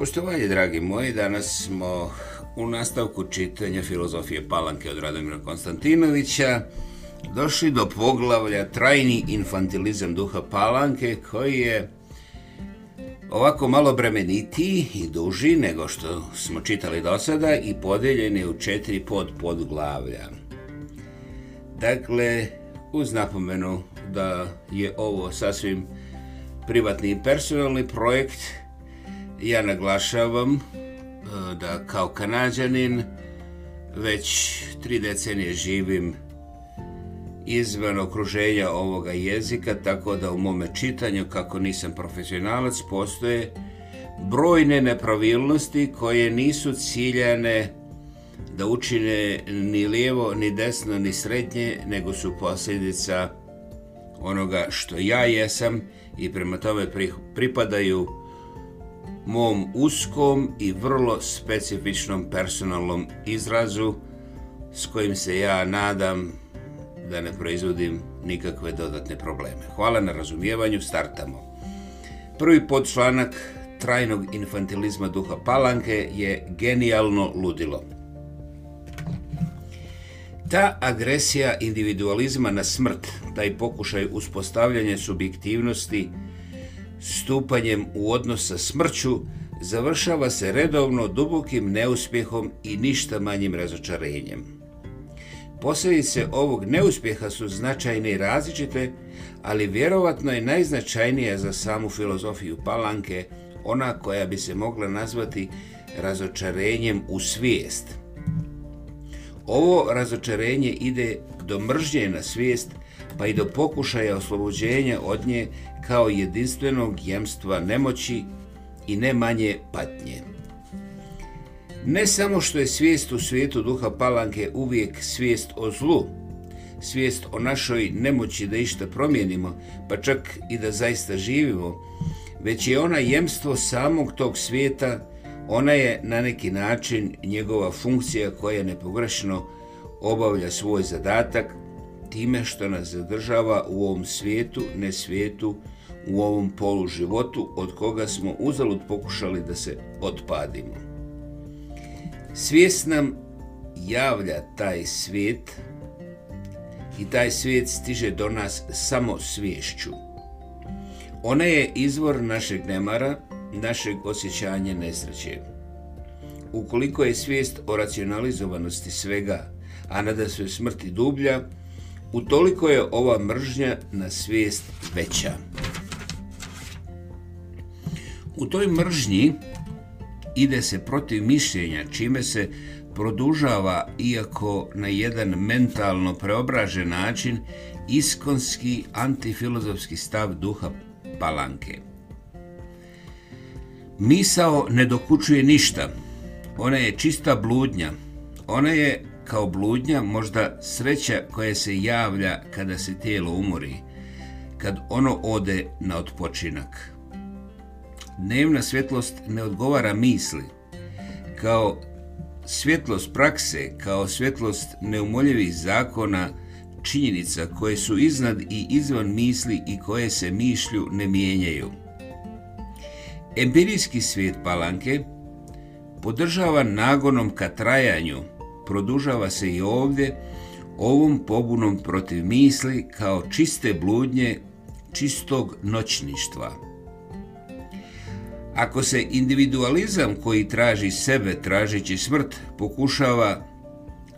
Poštovanje, ovaj, dragi moji, danas smo u nastavku čitanja filozofije Palanke od Radomira Konstantinovića došli do poglavlja trajni infantilizam duha Palanke koji je ovako malo bremeniti i duži nego što smo čitali do sada i podeljen je u četiri pod podglavlja. Dakle, uz napomenu da je ovo sasvim privatni i personalni projekt ja naglašavam e, da kao kanadjanin već tri decenije živim izvan okruženja ovoga jezika, tako da u mome čitanju, kako nisam profesionalac, postoje brojne nepravilnosti koje nisu ciljane da učine ni lijevo, ni desno, ni srednje, nego su posljedica onoga što ja jesam i prema tome pripadaju pripadaju mom uskom i vrlo specifičnom personalnom izrazu s kojim se ja nadam da ne proizvodim nikakve dodatne probleme. Hvala na razumijevanju, startamo. Prvi podčlanak trajnog infantilizma duha palanke je genijalno ludilo. Ta agresija individualizma na smrt, taj pokušaj uspostavljanja subjektivnosti, stupanjem u odnos sa smrću, završava se redovno dubokim neuspjehom i ništa manjim razočarenjem. Posljedice ovog neuspjeha su značajne i različite, ali vjerovatno je najznačajnija za samu filozofiju Palanke ona koja bi se mogla nazvati razočarenjem u svijest. Ovo razočarenje ide do mržnje na svijest, pa i do pokušaja oslobođenja od nje kao jedinstvenog jemstva nemoći i ne manje patnje. Ne samo što je svijest u svijetu duha palanke uvijek svijest o zlu, svijest o našoj nemoći da išta promijenimo, pa čak i da zaista živimo, već je ona jemstvo samog tog svijeta, ona je na neki način njegova funkcija koja nepogrešno obavlja svoj zadatak, time što nas zadržava u ovom svijetu, ne svijetu, u ovom polu životu od koga smo uzalud pokušali da se otpadimo. Svijest nam javlja taj svijet i taj svijet stiže do nas samo svješću. Ona je izvor našeg nemara, našeg osjećanja nesreće. Ukoliko je svijest o racionalizovanosti svega, a nada sve smrti dublja, utoliko je ova mržnja na svijest veća. U toj mržnji ide se protiv mišljenja čime se produžava iako na jedan mentalno preobražen način iskonski antifilozofski stav duha palanke. Misao ne dokučuje ništa. Ona je čista bludnja. Ona je kao bludnja možda sreća koja se javlja kada se tijelo umori, kad ono ode na odpočinak. Dnevna svjetlost ne odgovara misli. Kao svjetlost prakse, kao svjetlost neumoljivih zakona, činjenica koje su iznad i izvan misli i koje se mišlju ne mijenjaju. Empirijski svijet palanke podržava nagonom ka trajanju, produžava se i ovdje ovom pobunom protiv misli kao čiste bludnje čistog noćništva. Ako se individualizam koji traži sebe tražeći smrt pokušava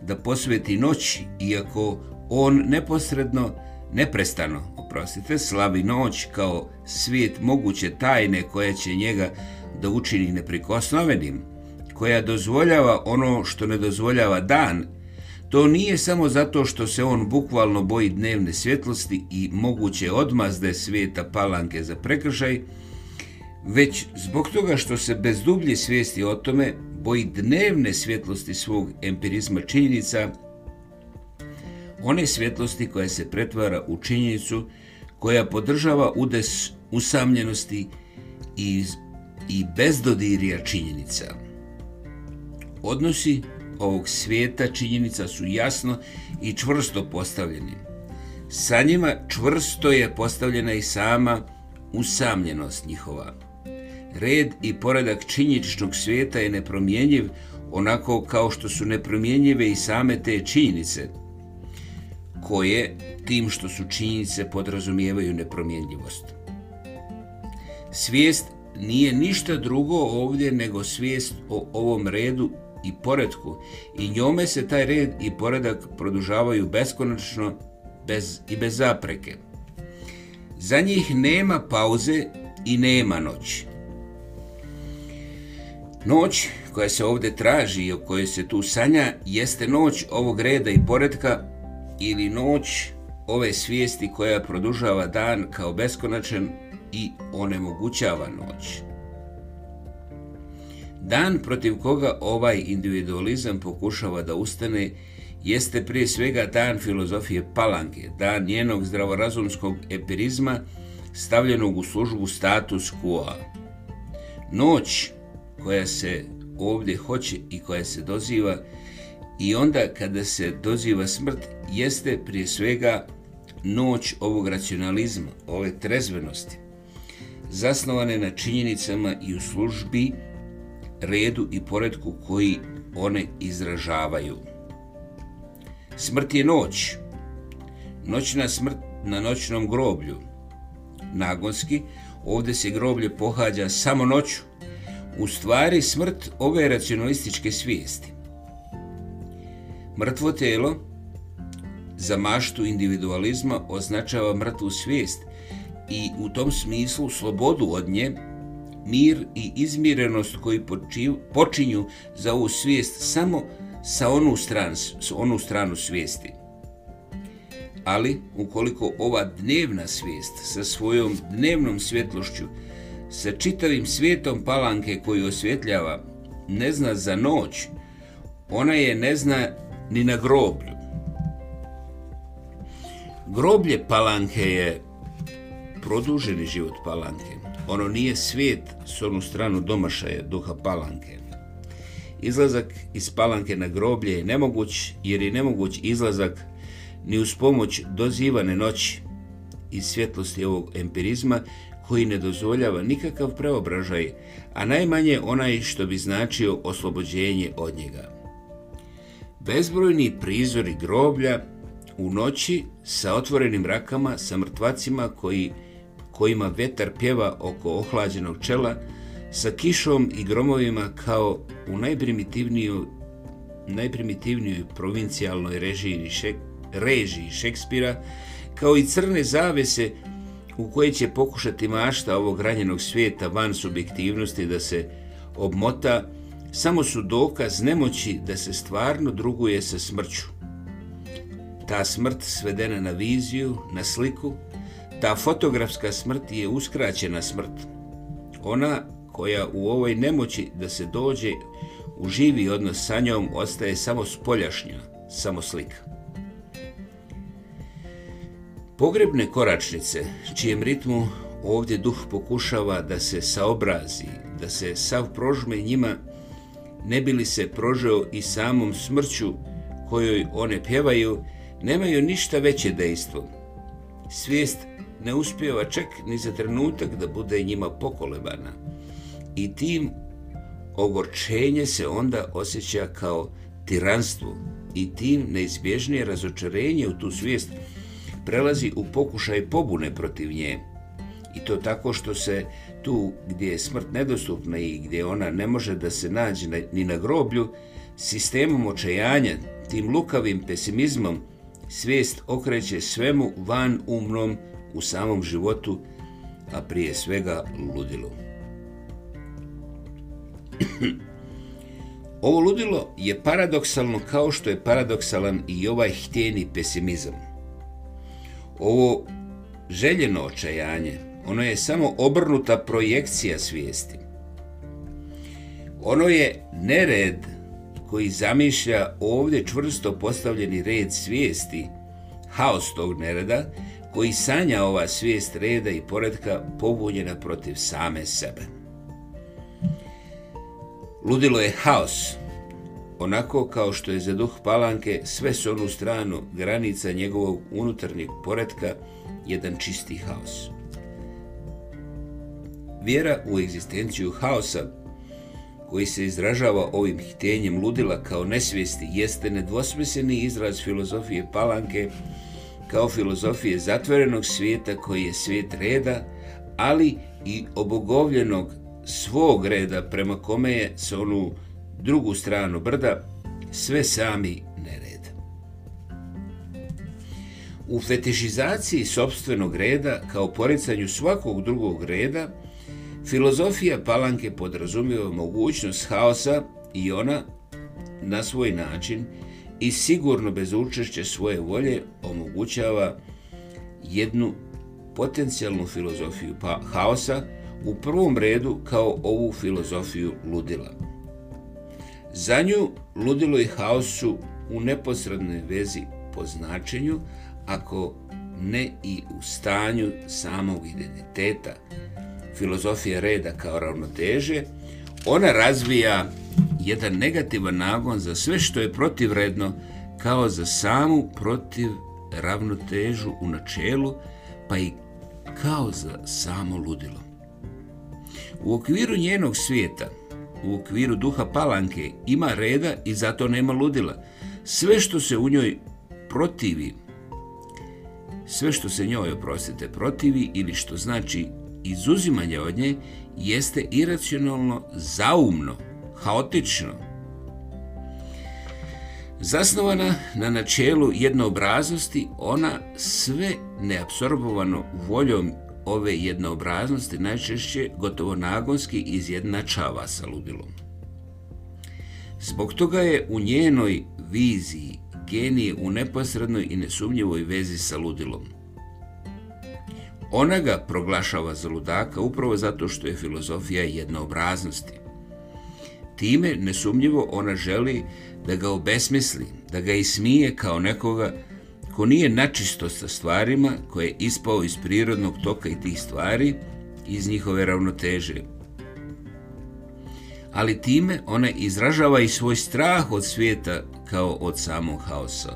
da posveti noć, iako on neposredno, neprestano, oprostite, slavi noć kao svijet moguće tajne koja će njega da učini neprikosnovenim, koja dozvoljava ono što ne dozvoljava dan, to nije samo zato što se on bukvalno boji dnevne svjetlosti i moguće odmazde svijeta palanke za prekršaj, već zbog toga što se bez dublje svijesti o tome boji dnevne svjetlosti svog empirizma činjenica, one svjetlosti koja se pretvara u činjenicu koja podržava udes usamljenosti i, i bezdodirija činjenicama odnosi ovog svijeta činjenica su jasno i čvrsto postavljeni. Sa njima čvrsto je postavljena i sama usamljenost njihova. Red i poredak činjeničnog svijeta je nepromjenjiv onako kao što su nepromjenjive i same te činjenice, koje tim što su činjenice podrazumijevaju nepromjenjivost. Svijest nije ništa drugo ovdje nego svijest o ovom redu i poredku i njome se taj red i poredak produžavaju beskonačno bez i bez zapreke. Za njih nema pauze i nema noći. Noć koja se ovdje traži i o kojoj se tu sanja jeste noć ovog reda i poredka ili noć ove svijesti koja produžava dan kao beskonačan i onemogućava noć. noć. Dan protiv koga ovaj individualizam pokušava da ustane jeste prije svega dan filozofije palange, dan njenog zdravorazumskog epirizma stavljenog u službu status quo. Noć koja se ovdje hoće i koja se doziva i onda kada se doziva smrt jeste prije svega noć ovog racionalizma, ove trezvenosti, zasnovane na činjenicama i u službi učinjenosti redu i poredku koji one izražavaju. Smrt je noć. Noćna smrt na noćnom groblju. Nagonski, ovdje se groblje pohađa samo noću. U stvari, smrt ove racionalističke svijesti. Mrtvo telo za maštu individualizma označava mrtvu svijest i u tom smislu slobodu od nje mir i izmirenost koji počinju, počinju za ovu svijest samo sa onu, stran, sa onu stranu svijesti. Ali, ukoliko ova dnevna svijest sa svojom dnevnom svjetlošću, sa čitavim svijetom palanke koju osvjetljava, ne zna za noć, ona je ne zna ni na groblju. Groblje palanke je produženi život palanke ono nije svijet s onu stranu domašaja duha palanke. Izlazak iz palanke na groblje je nemoguć jer je nemoguć izlazak ni uz pomoć dozivane noći i svjetlosti ovog empirizma koji ne dozvoljava nikakav preobražaj, a najmanje onaj što bi značio oslobođenje od njega. Bezbrojni prizori groblja u noći sa otvorenim rakama, sa mrtvacima koji kojima vetar pjeva oko ohlađenog čela, sa kišom i gromovima kao u najprimitivnijoj provincijalnoj režiji, šek, režiji Šekspira, kao i crne zavese u koje će pokušati mašta ovog ranjenog svijeta van subjektivnosti da se obmota, samo su dokaz nemoći da se stvarno druguje sa smrću. Ta smrt svedena na viziju, na sliku, ta fotografska smrt je uskraćena smrt. Ona koja u ovoj nemoći da se dođe u živi odnos sa njom ostaje samo spoljašnja, samo slika. Pogrebne koračnice, čijem ritmu ovdje duh pokušava da se saobrazi, da se sav prožme njima, ne bili se prožeo i samom smrću kojoj one pjevaju, nemaju ništa veće dejstvo. Svijest ne uspjeva čak ni za trenutak da bude njima pokolebana. I tim ogorčenje se onda osjeća kao tiranstvo i tim neizbježnije razočarenje u tu svijest prelazi u pokušaj pobune protiv nje. I to tako što se tu gdje je smrt nedostupna i gdje ona ne može da se nađe ni na groblju, sistemom očajanja, tim lukavim pesimizmom, svijest okreće svemu van umnom i u samom životu, a prije svega ludilu. Ovo ludilo je paradoksalno kao što je paradoksalan i ovaj htjeni pesimizam. Ovo željeno očajanje, ono je samo obrnuta projekcija svijesti. Ono je nered koji zamišlja ovdje čvrsto postavljeni red svijesti, haos tog nereda, koji sanja ova svijest reda i poredka pobunjena protiv same sebe. Ludilo je haos, onako kao što je za duh palanke sve s onu stranu granica njegovog unutarnjeg poredka jedan čisti haos. Vjera u egzistenciju haosa koji se izražava ovim htjenjem ludila kao nesvijesti jeste nedvosmisleni izraz filozofije palanke kao filozofije zatvorenog svijeta koji je svijet reda, ali i obogovljenog svog reda prema kome je s onu drugu stranu brda sve sami nered. U fetišizaciji sobstvenog reda kao poricanju svakog drugog reda, filozofija palanke podrazumijeva mogućnost haosa i ona, na svoj način, i sigurno bez učešća svoje volje omogućava jednu potencijalnu filozofiju pa haosa u prvom redu kao ovu filozofiju ludila. Za nju ludilo i haos su u neposrednoj vezi po značenju, ako ne i u stanju samog identiteta. Filozofija reda kao ravnoteže, ona razvija filozofiju jedan negativan nagon za sve što je protivredno, kao za samu protiv ravnotežu u načelu, pa i kao za samo ludilo. U okviru njenog svijeta, u okviru duha palanke, ima reda i zato nema ludila. Sve što se u njoj protivi, sve što se njoj oprostite protivi ili što znači izuzimanje od nje, jeste iracionalno, zaumno, haotično. Zasnovana na načelu jednoobraznosti, ona sve neabsorbovano voljom ove jednoobraznosti najčešće gotovo nagonski izjednačava sa ludilom. Zbog toga je u njenoj viziji genije u neposrednoj i nesumnjivoj vezi sa ludilom. Ona ga proglašava za ludaka upravo zato što je filozofija jednoobraznosti. Time, nesumljivo, ona želi da ga obesmisli, da ga ismije kao nekoga ko nije načisto sa stvarima, ko je ispao iz prirodnog toka i tih stvari, iz njihove ravnoteže. Ali time ona izražava i svoj strah od svijeta kao od samog haosa.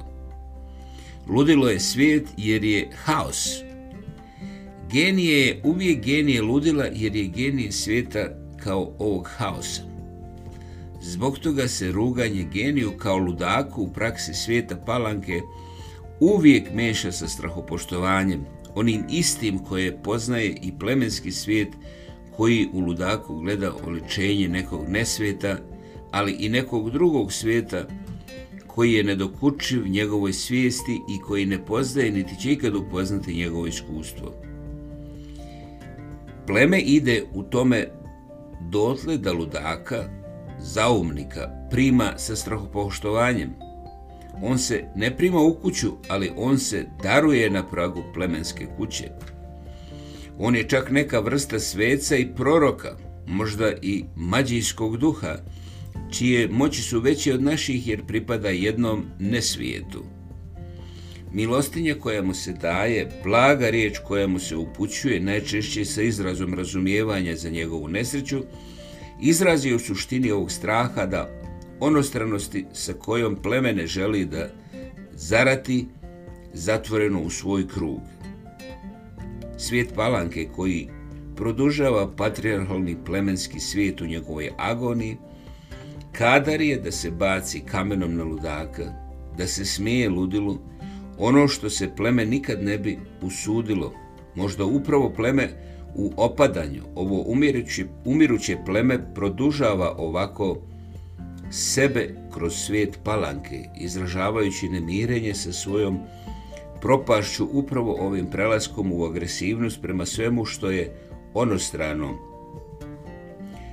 Ludilo je svijet jer je haos. Genije je uvijek genije ludila jer je genije svijeta kao ovog haosa. Zbog toga se ruganje geniju kao ludaku u praksi svijeta palanke uvijek meša sa strahopoštovanjem, onim istim koje poznaje i plemenski svijet koji u ludaku gleda oličenje nekog nesvijeta, ali i nekog drugog svijeta koji je nedokučiv njegovoj svijesti i koji ne poznaje niti će ikad upoznati njegovo iskustvo. Pleme ide u tome dotle da ludaka zaumnika prima sa strahopoštovanjem. On se ne prima u kuću, ali on se daruje na pragu plemenske kuće. On je čak neka vrsta sveca i proroka, možda i mađijskog duha, čije moći su veće od naših jer pripada jednom nesvijetu. Milostinja koja mu se daje, blaga riječ koja mu se upućuje, najčešće sa izrazom razumijevanja za njegovu nesreću, izraz je u suštini ovog straha da onostranosti sa kojom plemene želi da zarati zatvoreno u svoj krug. Svijet palanke koji produžava patriarhalni plemenski svijet u njegovoj agoni, kadar je da se baci kamenom na ludaka, da se smije ludilu, ono što se pleme nikad ne bi usudilo, možda upravo pleme usudilo, u opadanju ovo umiruće, umiruće pleme produžava ovako sebe kroz svijet palanke, izražavajući nemirenje sa svojom propašću upravo ovim prelaskom u agresivnost prema svemu što je onostrano,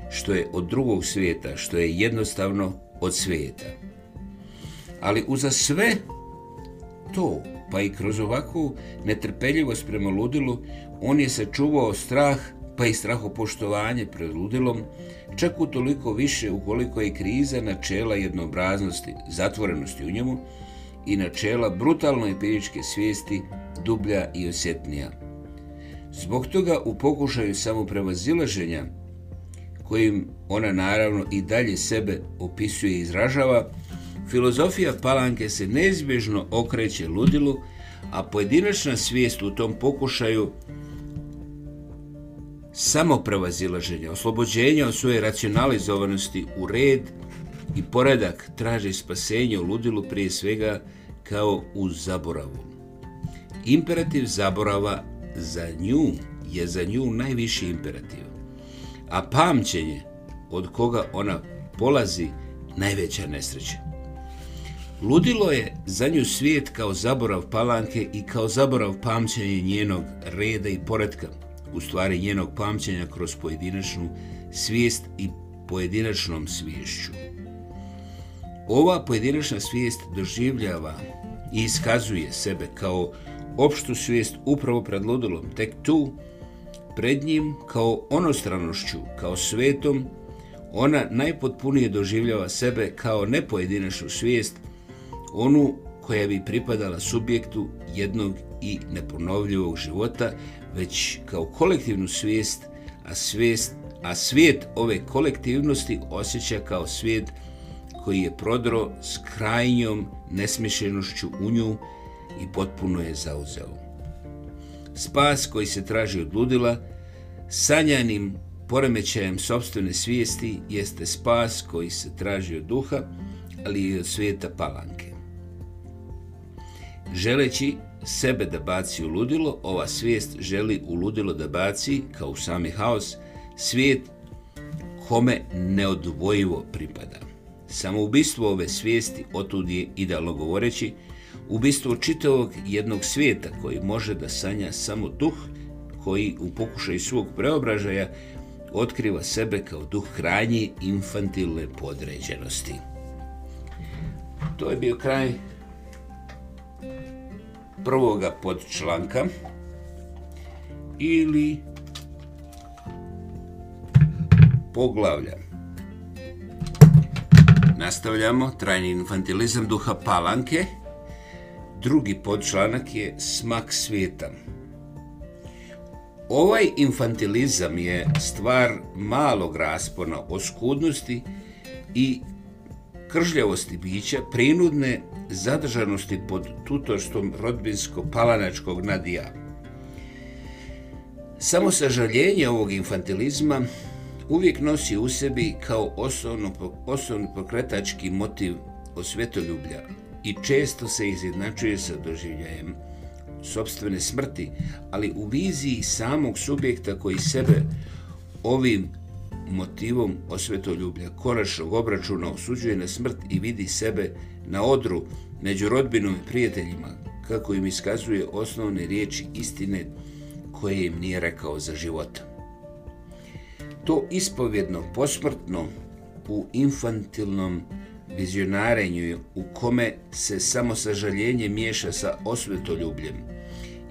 što je od drugog svijeta, što je jednostavno od svijeta. Ali uza sve to, pa i kroz ovakvu netrpeljivost prema ludilu, on je sačuvao strah pa i strahopoštovanje pred ludilom, čak u toliko više ukoliko je kriza načela jednobraznosti, zatvorenosti u njemu i načela brutalno epidičke svijesti dublja i osjetnija. Zbog toga u pokušaju samoprevazilaženja, kojim ona naravno i dalje sebe opisuje i izražava, filozofija palanke se neizbježno okreće ludilu, a pojedinačna svijest u tom pokušaju samopravazilaženje, oslobođenje od svoje racionalizovanosti u red i poredak traži spasenje u ludilu prije svega kao u zaboravu. Imperativ zaborava za nju je za nju najviši imperativ, a pamćenje od koga ona polazi najveća nesreća. Ludilo je za nju svijet kao zaborav palanke i kao zaborav pamćenje njenog reda i poredka, u stvari njenog pamćenja kroz pojedinačnu svijest i pojedinačnom svješću. Ova pojedinačna svijest doživljava i iskazuje sebe kao opštu svijest upravo pred lodolom, tek tu, pred njim, kao onostranošću, kao svetom, ona najpotpunije doživljava sebe kao nepojedinačnu svijest, onu koja bi pripadala subjektu jednog i neponovljivog života, već kao kolektivnu svijest, a, svijest, a svijet ove kolektivnosti osjeća kao svijet koji je prodro s krajnjom nesmišljenošću u nju i potpuno je zauzeo. Spas koji se traži od ludila, sanjanim poremećajem sobstvene svijesti, jeste spas koji se traži od duha, ali i od svijeta palanke. Želeći sebe da baci u ludilo, ova svijest želi u ludilo da baci, kao u sami haos, svijet kome neodvojivo pripada. Samo ubistvo ove svijesti otud je idealno govoreći, ubistvo čitavog jednog svijeta koji može da sanja samo duh koji u pokušaju svog preobražaja otkriva sebe kao duh krajnje infantilne podređenosti. To je bio kraj prvoga podčlanka ili poglavlja. Nastavljamo trajni infantilizam duha palanke. Drugi podčlanak je smak svijeta. Ovaj infantilizam je stvar malog raspona oskudnosti i kržljavosti bića prinudne zadržanosti pod tutorstvom rodbinsko-palanačkog nadija. Samo sažaljenje ovog infantilizma uvijek nosi u sebi kao osnovno, osnovno pokretački motiv osvetoljublja i često se izjednačuje sa doživljajem sobstvene smrti, ali u viziji samog subjekta koji sebe ovim motivom osvetoljublja konačnog obračuna osuđuje na smrt i vidi sebe na odru među rodbinom i prijateljima, kako im iskazuje osnovne riječi istine koje im nije rekao za života. To ispovjedno posmrtno u infantilnom vizionarenju u kome se samo sažaljenje miješa sa osvetoljubljem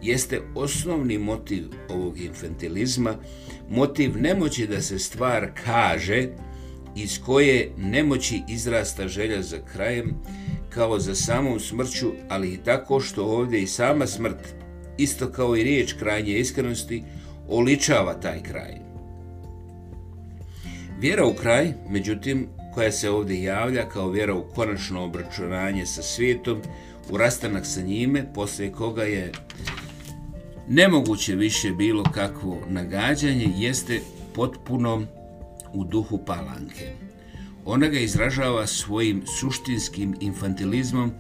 jeste osnovni motiv ovog infantilizma motiv nemoći da se stvar kaže iz koje nemoći izrasta želja za krajem kao za samom smrću, ali i tako što ovdje i sama smrt, isto kao i riječ krajnje iskrenosti, oličava taj kraj. Vjera u kraj, međutim, koja se ovdje javlja kao vjera u konačno obračunanje sa svijetom, u rastanak sa njime, poslije koga je nemoguće više bilo kakvo nagađanje jeste potpuno u duhu palanke. Ona ga izražava svojim suštinskim infantilizmom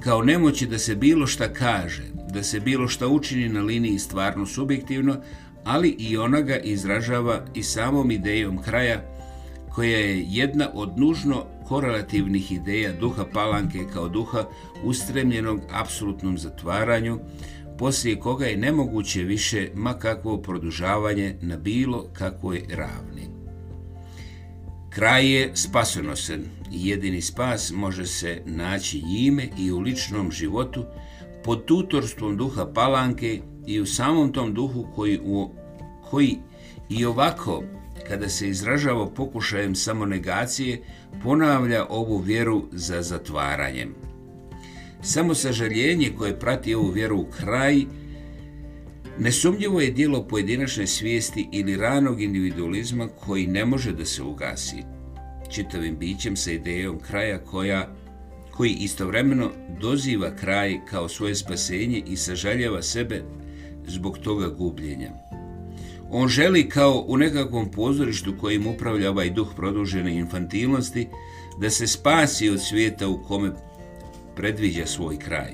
kao nemoći da se bilo šta kaže, da se bilo šta učini na liniji stvarno subjektivno, ali i ona ga izražava i samom idejom kraja koja je jedna od nužno korelativnih ideja duha palanke kao duha ustremljenog apsolutnom zatvaranju, poslije koga je nemoguće više makakvo produžavanje na bilo kakvoj ravni. Kraj je spasonosen i jedini spas može se naći njime i u ličnom životu pod tutorstvom duha palanke i u samom tom duhu koji, u, koji i ovako, kada se izražava pokušajem samonegacije, ponavlja ovu vjeru za zatvaranjem – Samo sažaljenje koje prati ovu vjeru u kraj, nesumljivo je dijelo pojedinačne svijesti ili ranog individualizma koji ne može da se ugasi čitavim bićem sa idejom kraja koja, koji istovremeno doziva kraj kao svoje spasenje i sažaljava sebe zbog toga gubljenja. On želi kao u nekakvom pozorištu kojim upravlja ovaj duh produžene infantilnosti da se spasi od svijeta u kome predviđa svoj kraj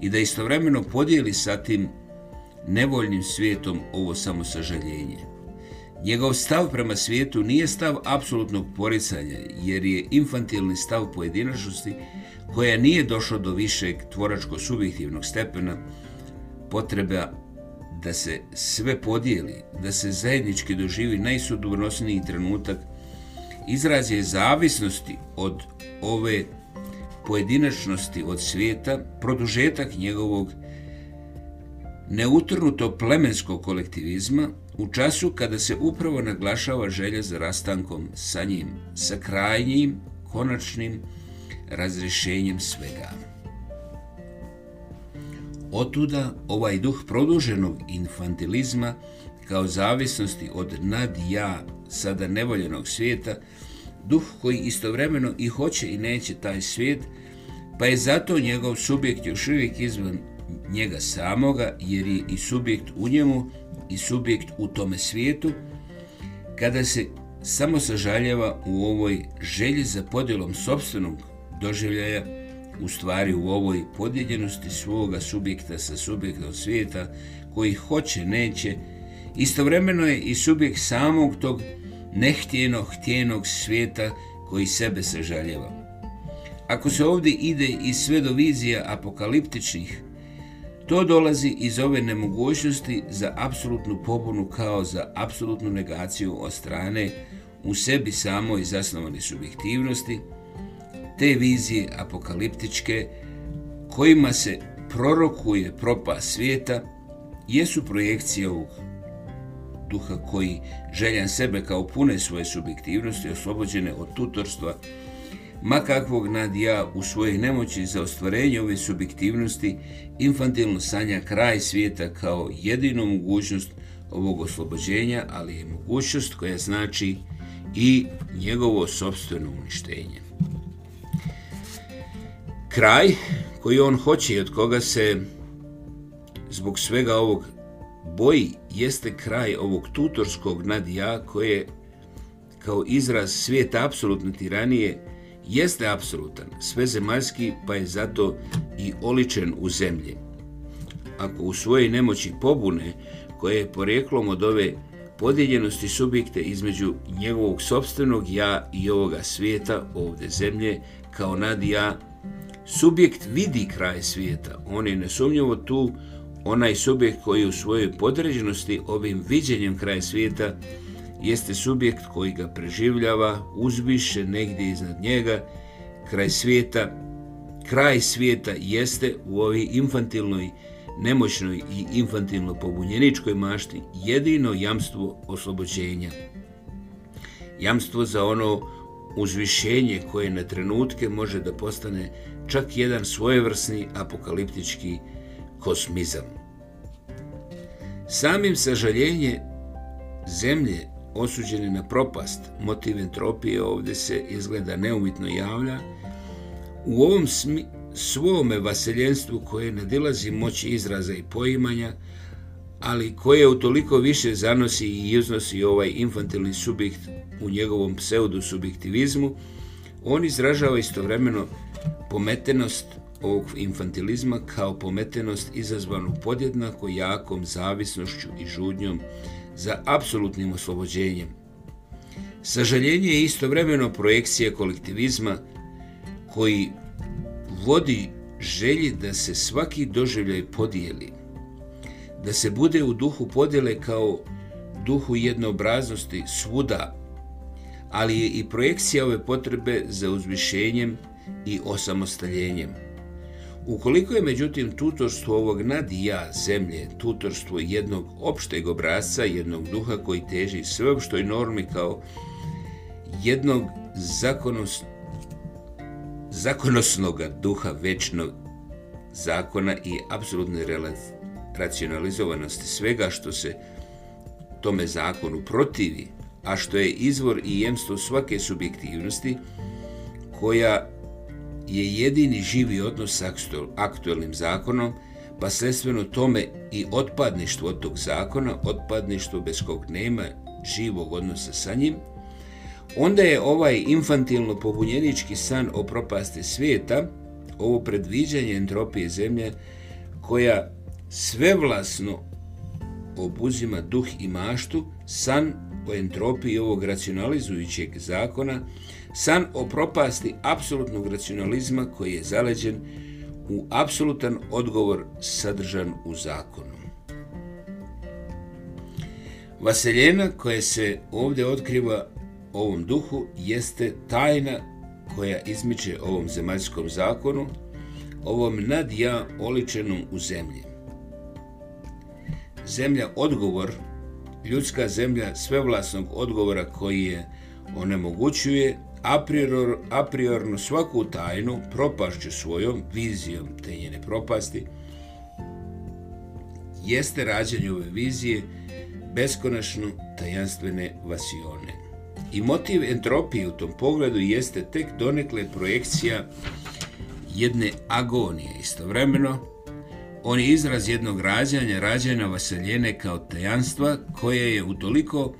i da istovremeno podijeli sa tim nevoljnim svijetom ovo samosaželjenje. Njegov stav prema svijetu nije stav apsolutnog poricanja, jer je infantilni stav pojedinačnosti koja nije došla do višeg tvoračko-subjektivnog stepena potreba da se sve podijeli, da se zajednički doživi najsudobnosniji trenutak izraz je zavisnosti od ove pojedinačnosti od svijeta, produžetak njegovog neutrnuto plemenskog kolektivizma u času kada se upravo naglašava želja za rastankom sa njim, sa krajnjim, konačnim razrešenjem svega. Otuda ovaj duh produženog infantilizma kao zavisnosti od nad ja sada nevoljenog svijeta, duh koji istovremeno i hoće i neće taj svijet, pa je zato njegov subjekt još uvijek izvan njega samoga, jer je i subjekt u njemu i subjekt u tome svijetu, kada se samo sažaljeva u ovoj želji za podjelom sobstvenog doživljaja, u stvari u ovoj podjeljenosti svoga subjekta sa subjektom svijeta koji hoće, neće, istovremeno je i subjekt samog tog svijeta nehtijenog htjenog svijeta koji sebe sažaljeva. Ako se ovdje ide iz sve do vizija apokaliptičnih, to dolazi iz ove nemogućnosti za apsolutnu pobunu kao za apsolutnu negaciju od strane u sebi samoj zasnovane subjektivnosti, te vizije apokaliptičke kojima se prorokuje propa svijeta, jesu projekcije ovog duha koji željan sebe kao pune svoje subjektivnosti oslobođene od tutorstva, ma kakvog nad ja u svojih nemoći za ostvarenje ove subjektivnosti, infantilno sanja kraj svijeta kao jedinu mogućnost ovog oslobođenja, ali je mogućnost koja znači i njegovo sobstveno uništenje. Kraj koji on hoće i od koga se zbog svega ovog boji jeste kraj ovog tutorskog nadija koje kao izraz svijeta apsolutne tiranije jeste apsolutan, sve zemaljski pa je zato i oličen u zemlji. Ako u svojoj nemoći pobune koje je porijeklom od ove podijeljenosti subjekte između njegovog sobstvenog ja i ovoga svijeta ovde zemlje kao nadija, subjekt vidi kraj svijeta, on je nesumnjivo tu, onaj subjekt koji u svojoj podređenosti ovim viđenjem kraja svijeta jeste subjekt koji ga preživljava uzviše negdje iznad njega, kraj svijeta. Kraj svijeta jeste u ovoj infantilnoj, nemoćnoj i infantilno pobunjeničkoj mašti jedino jamstvo oslobođenja. Jamstvo za ono uzvišenje koje na trenutke može da postane čak jedan svojevrsni apokaliptički svijet kosmizam. Samim sažaljenje zemlje osuđene na propast, motiv entropije ovdje se izgleda neumitno javlja, u ovom smi, svome vaseljenstvu koje nadilazi moći izraza i poimanja, ali koje u toliko više zanosi i iznosi ovaj infantilni subjekt u njegovom pseudosubjektivizmu, on izražava istovremeno pometenost, ovog infantilizma kao pometenost izazvanu podjednako jakom zavisnošću i žudnjom za apsolutnim oslobođenjem. Sažaljenje je istovremeno projekcija kolektivizma koji vodi želji da se svaki doživljaj podijeli, da se bude u duhu podjele kao duhu jednobraznosti svuda, ali je i projekcija ove potrebe za uzvišenjem i osamostaljenjem – Ukoliko je međutim tutorstvo ovog nad ja zemlje, tutorstvo jednog opšteg obrazca, jednog duha koji teži sveopštoj normi kao jednog zakonos, zakonosnog duha večnog zakona i apsolutne racionalizovanosti svega što se tome zakonu protivi, a što je izvor i jemstvo svake subjektivnosti koja je jedini živi odnos s aktualnim zakonom, pa sredstveno tome i otpadništvo od tog zakona, otpadništvo bez kog nema živog odnosa sa njim, onda je ovaj infantilno-pobunjenički san o propasti svijeta, ovo predviđanje entropije zemlje, koja svevlasno obuzima duh i maštu, san o entropiji ovog racionalizujućeg zakona, san o propasti apsolutnog racionalizma koji je zaleđen u apsolutan odgovor sadržan u zakonu. Vaseljena koja se ovdje otkriva ovom duhu jeste tajna koja izmiče ovom zemaljskom zakonu, ovom nadja oličenom u zemlji. Zemlja odgovor – ljudska zemlja svevlasnog odgovora koji je onemogućuje a prior, a priorno svaku tajnu propašću svojom vizijom te njene propasti jeste rađanje ove vizije beskonačno tajanstvene vasione. I motiv entropije u tom pogledu jeste tek donekle projekcija jedne agonije istovremeno, on je izraz jednog rađanja, rađanja vaseljene kao tajanstva koje je utoliko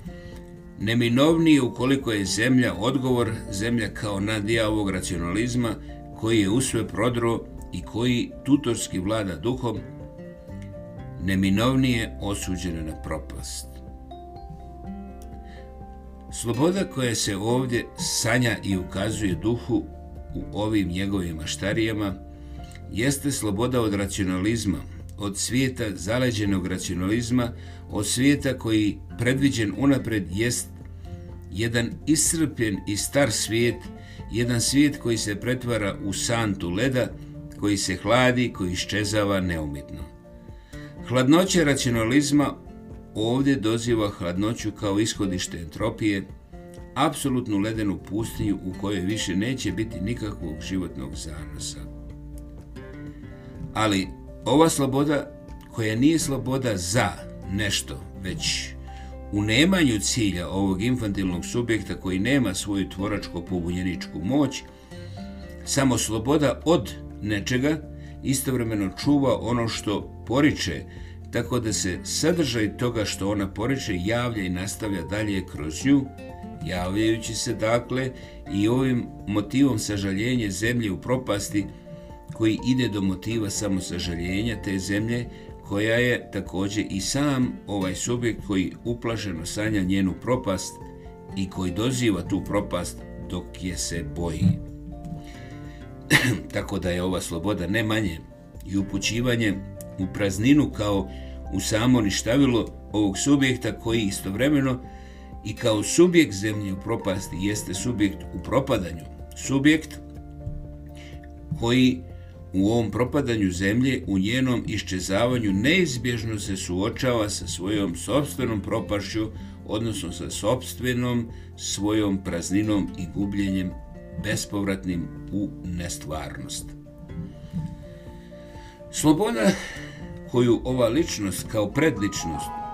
neminovnije ukoliko je zemlja odgovor, zemlja kao nadija ovog racionalizma koji je usve prodro i koji tutorski vlada duhom neminovnije osuđene na propast. Sloboda koja se ovdje sanja i ukazuje duhu u ovim njegovim maštarijama – jeste sloboda od racionalizma, od svijeta zaleđenog racionalizma, od svijeta koji predviđen unapred jest jedan isrpljen i star svijet, jedan svijet koji se pretvara u santu leda, koji se hladi, koji iščezava neumitno. Hladnoće racionalizma ovdje doziva hladnoću kao ishodište entropije, apsolutnu ledenu pustinju u kojoj više neće biti nikakvog životnog zanosa ali ova sloboda koja nije sloboda za nešto, već u nemanju cilja ovog infantilnog subjekta koji nema svoju tvoračko-pobunjeničku moć, samo sloboda od nečega istovremeno čuva ono što poriče, tako da se sadržaj toga što ona poriče javlja i nastavlja dalje kroz nju, javljajući se dakle i ovim motivom sažaljenje zemlje u propasti, koji ide do motiva samosažaljenja te zemlje koja je također i sam ovaj subjekt koji uplašeno sanja njenu propast i koji doziva tu propast dok je se boji. Tako da je ova sloboda ne manje i upućivanje u prazninu kao u samo ništavilo ovog subjekta koji istovremeno i kao subjekt zemlje u propasti jeste subjekt u propadanju. Subjekt koji U ovom propadanju zemlje, u njenom iščezavanju, neizbježno se suočava sa svojom sobstvenom propašću, odnosno sa sobstvenom svojom prazninom i gubljenjem bespovratnim u nestvarnost. Sloboda koju ova ličnost kao predličnost